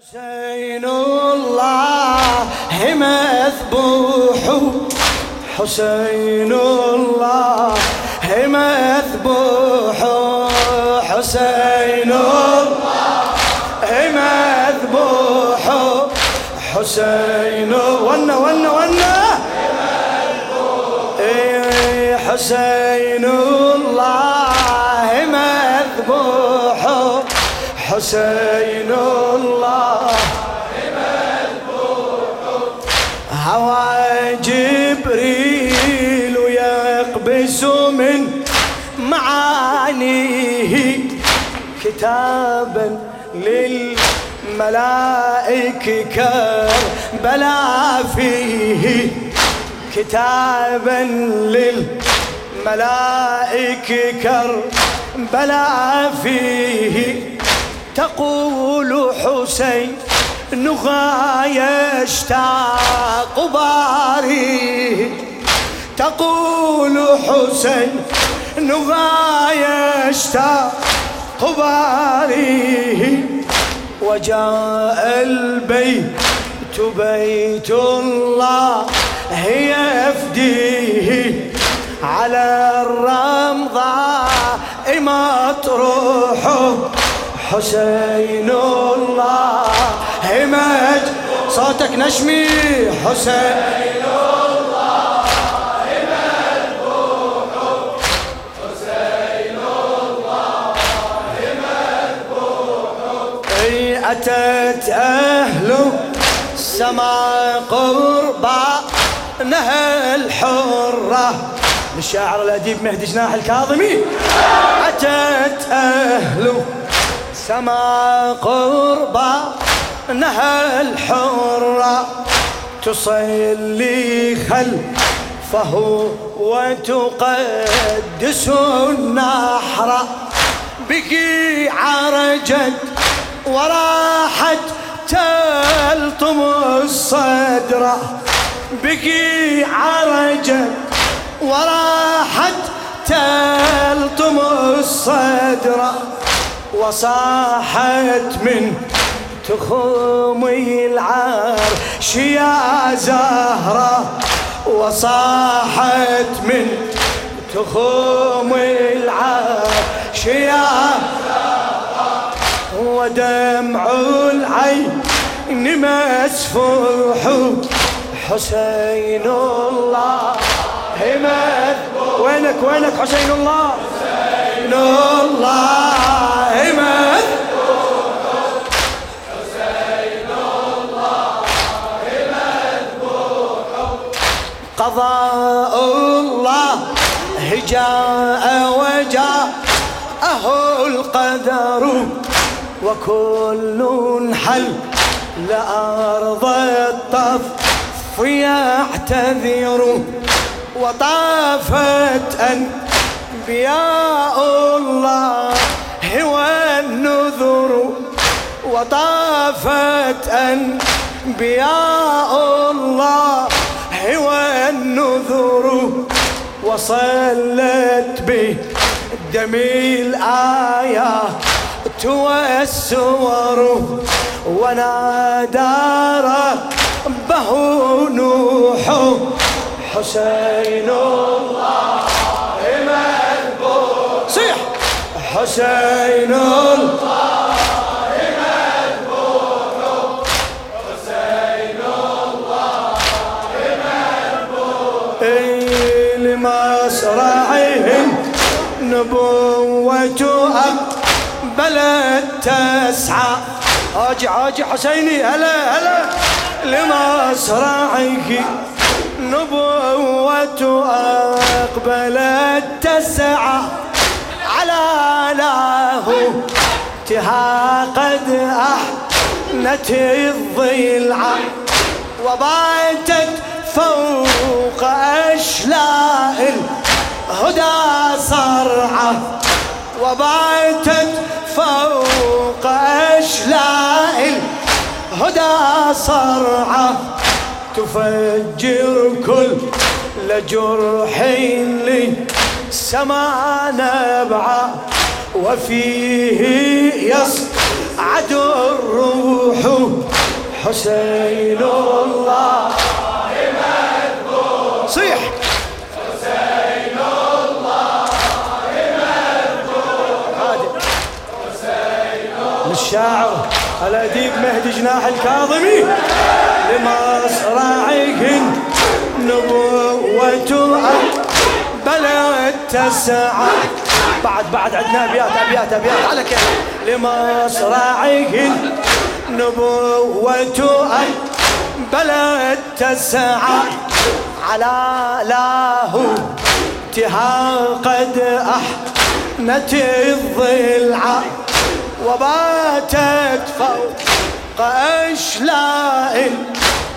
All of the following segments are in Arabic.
حسين الله مذبوح حسين الله مذبوح حسين الله مذبوح حسين ونا ونا ونا إيه، حسين الله مذبوح حسين هوى جبريل يقبس من معانيه كتابا للملائك كربلا فيه كتابا للملائك كربلا فيه. تقول حسين نغاية اشتاق باري. تقول حسين نغاية اشتاق باري. وجاء البيت بيت الله هي أفديه. على الرمضاء مطروحه حسين الله. همج صوتك نشمي حسين. اتت أهل السماء قربا نهى الحرة. للشاعر الأديب مهدي جناح الكاظمي. اتت أهل سما قربا نهى الحرة تصلي خلفه وتقدس النحر بك عرجت وراحت تلطم الصدر بك عرجت وراحت تلطم الصدر وصاحت من تخوم العرش يا زهرة وصاحت من تخوم العرش يا زهرة ودمع العين مسفوح حسين الله. همت وينك وينك حسين الله؟ حسين الله. قضاء الله جاء وجاء أهو القدر وكل حل لأرض الطف يعتذر وطافت أنبياء الله هو النذر وطافت أنبياء الله النذر وصلت به دم الآيات والسور ونادى ربه نوح حسين الله مذبوح صيح. حسين الله أجي أجي حسيني هلا هلا. لمصرعك نبوة أقبلت تسعى على له تها قد أحنت الضلع وباتت فوق أشلاء الهدى صرعة. وباتت فوق أشلاء الهدى صرعة تفجر كل جرح لي سما نبعا وفيه يصعد الروح حسين الله. صيح. للشاعر الأديب مهدي جناح الكاظمي. لمصرعهن نبوة بلد تسعى بعد بعد عندنا أبيات أبيات أبيات. على كيف؟ لمصرعهن نبوة بلد تسعى على له تها قد أحنت الضلع وباتت فوق أشلاء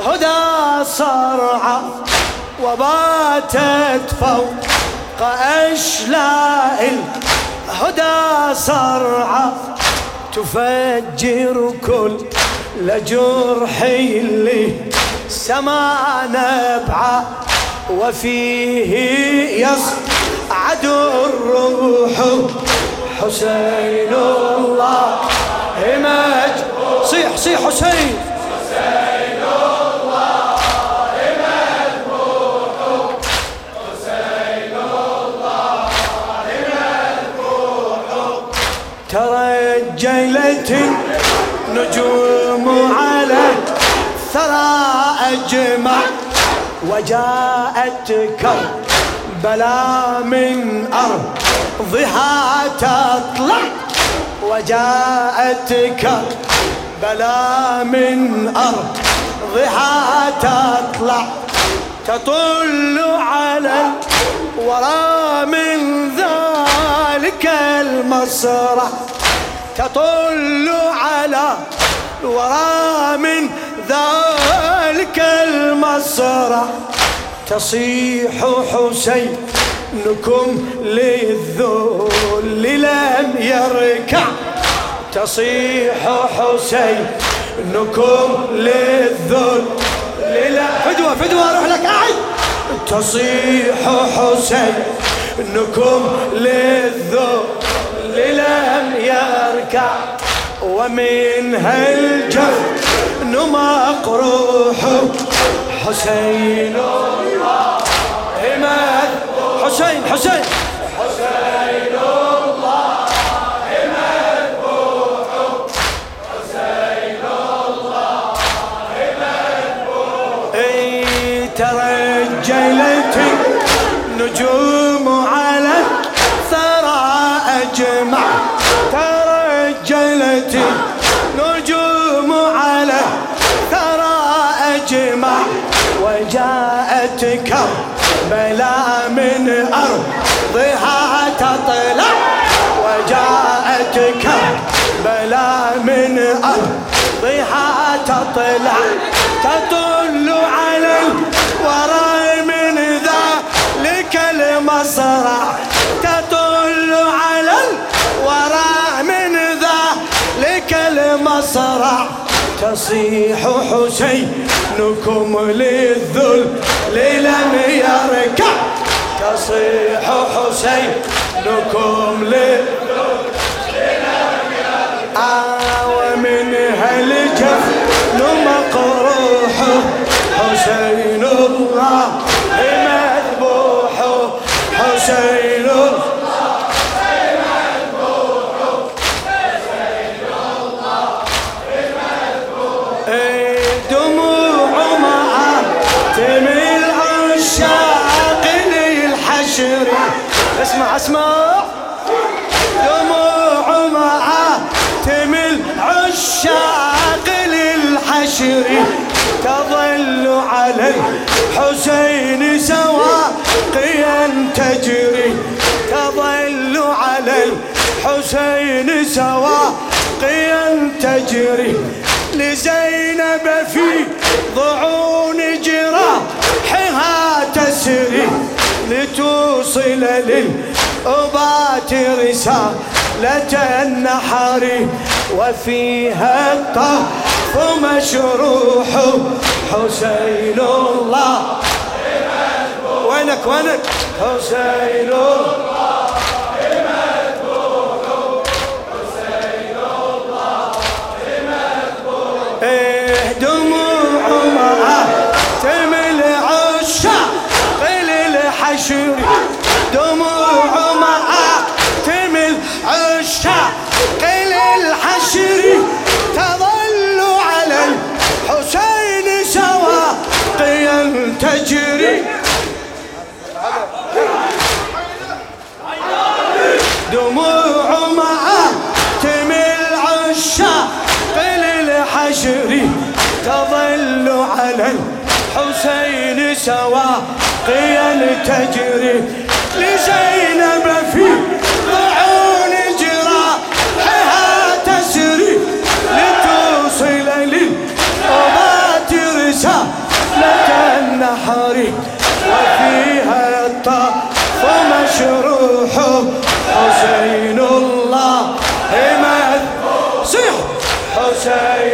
الهدى صرعى وباتت فوق أشلاء الهدى صرعى تفجر كل لجرح اللي سما نبعا وفيه يصعد الروح حسين الله همج صيح صيح حسين. حسين الله حسين الله ترجلت نجوم على ثرى أجمع وجاءت كربلا من أرضها تطلع. وجاءت كربلا من أرضها تطلع تطل على الورى من ذلك المصرع تطل على الورى من ذلك المصرع تصيح حسينكم للذل لم يركع. تصيح حسينكم للذل لا فدوة فدوة أروح لك قاعد تصيح حسينكم للذل لم يركع. ومن هالجفن مقروح حسين الله حسين حسين. حسين الله همد حسين الله همد إي ترجلت نجوم على ثرى أجمع. ترجلت نجوم كربلاء من أرضها تطلع وجاءت كربلاء من أرضها تطلع تطل على الورى تصيح حسينكم للذل لم يركع تصيح حسينكم للذل آه ومن هالجفن مقروح حسين الله. للحشر اسمع اسمع. دموع مآتم العشاق للحشر. تظل على الحسين سواقيا تجري. تظل على الحسين سواقيا تجري. لزينب في ضعون جراحها تسري. لتوصل للأبات رسالة النحر وفيها الطرف مشروح حسين الله. وينك وينك؟ حسين الله. سواقيا تجري لزينب في ضعون جراحها تسري لتوصل للأمات رسالة النحر وفيها الطاف مشروح حسين الله. صيح. حسين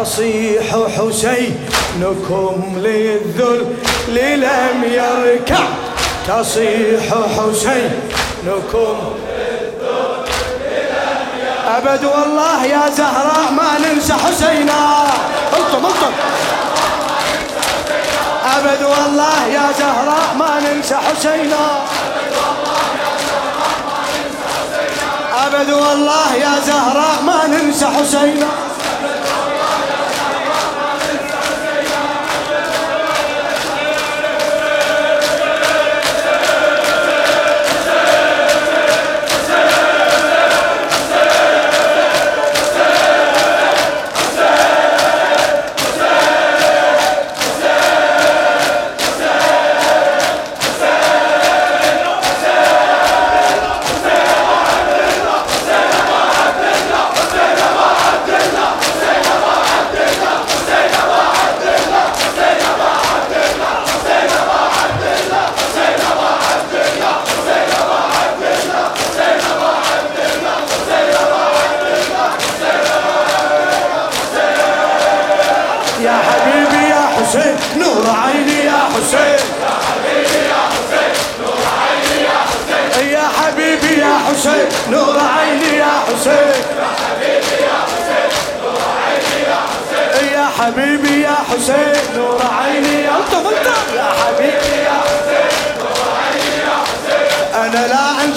تصيح حسينكم للذل لم يركع. تصيح حسينكم أبد والله يا زهراء ما ننسى حسينا. انطم انطم أبد والله يا زهراء ما ننسى حسينا. أبد والله يا زهراء ما ننسى حسينا.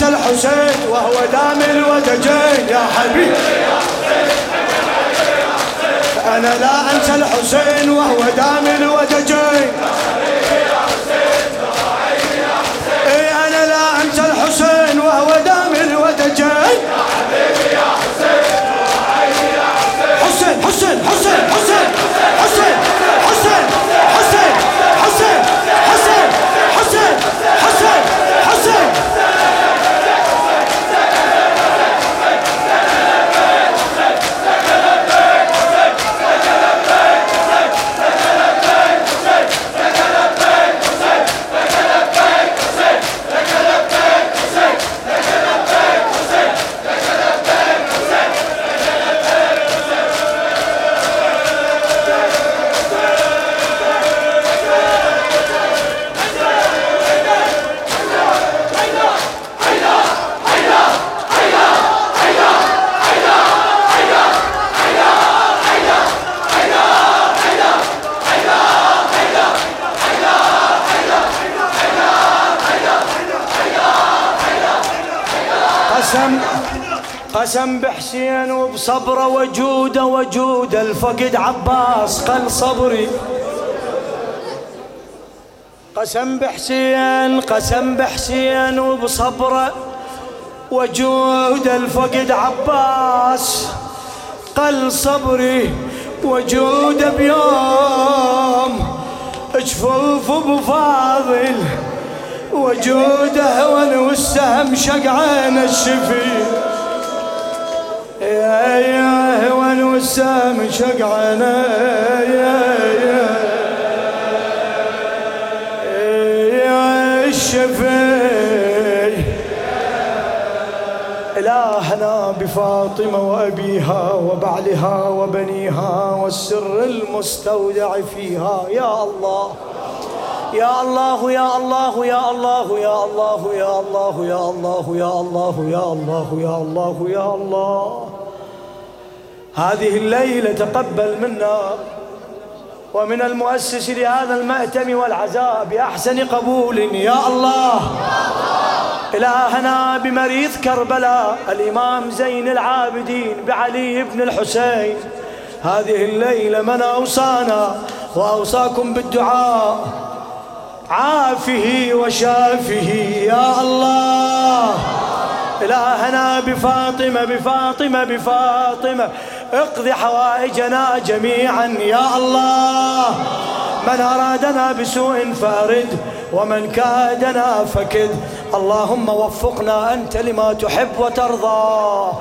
انسى الحسين وهو دام الودجين يا حبيبي. أنا لا أنسى الحسين وهو دام قسم بحسين وبصبره وجوده وجود الفقد عباس قل صبري. قسم بحسين قسم بحسين وبصبره وجود الفقد عباس قل صبري. وجود بيوم جفوف بفاضل وجوده وأنا والسهم شق عين الشفي يا يا والسهم والسهم شقعان. يا يا يا الشفي إلهنا بفاطمة وأبيها وبعلها وبنيها والسر المستودع فيها. يا الله. يا الله يا الله يا الله يا الله يا الله يا الله يا الله يا الله يا الله يا الله هذه الليلة تقبل منا ومن المؤسس لهذا المأتم والعزاء بأحسن قبول يا الله إلهنا بمريض كربلاء الإمام زين العابدين بعلي بن الحسين هذه الليلة من أوصانا وأوصاكم بالدعاء عافه وشافه يا الله. إلهنا بفاطمة بفاطمة بفاطمة. اقض حوائجنا جميعا يا الله. من أرادنا بسوء فأرد ومن كادنا فكد. اللهم وفقنا أنت لما تحب وترضى.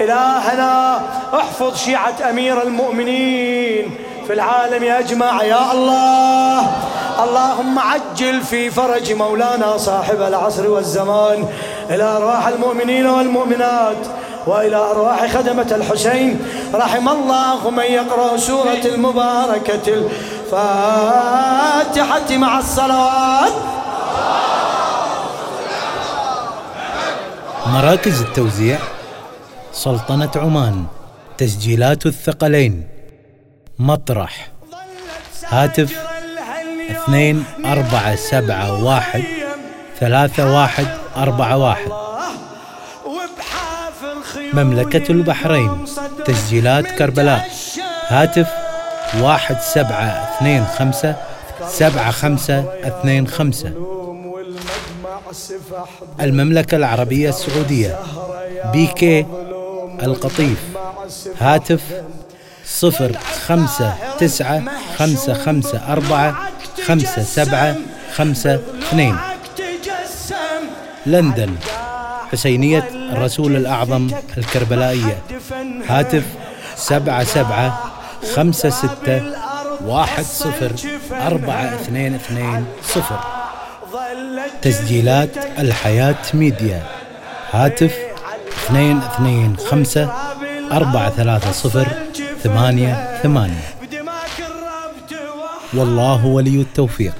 إلهنا احفظ شيعة أمير المؤمنين في العالم أجمع يا الله. اللهم عجل في فرج مولانا صاحب العصر والزمان إلى أرواح المؤمنين والمؤمنات وإلى أرواح خدمة الحسين. رحم الله من يقرأ سورة المباركة الفاتحة مع الصلوات. مراكز التوزيع سلطنة عمان تسجيلات الثقلين مطرح هاتف اثنين أربعة سبعة واحد ثلاثة واحد أربعة واحد. مملكة البحرين تسجيلات كربلاء. هاتف واحد سبعة اثنين خمسة سبعة خمسة اثنين خمسة. المملكة العربية السعودية بي كي القطيف. هاتف صفر خمسة تسعة خمسة خمسة أربعة خمسة سبعة خمسة اثنين. لندن. حسينية الرسول الأعظم الكربلائية. هاتف سبعة سبعة خمسة ستة واحد صفر أربعة اثنين اثنين صفر. تسجيلات الحياة ميديا. هاتف اثنين اثنين خمسة أربعة ثلاثة صفر ثمانية ثمانية. والله ولي التوفيق.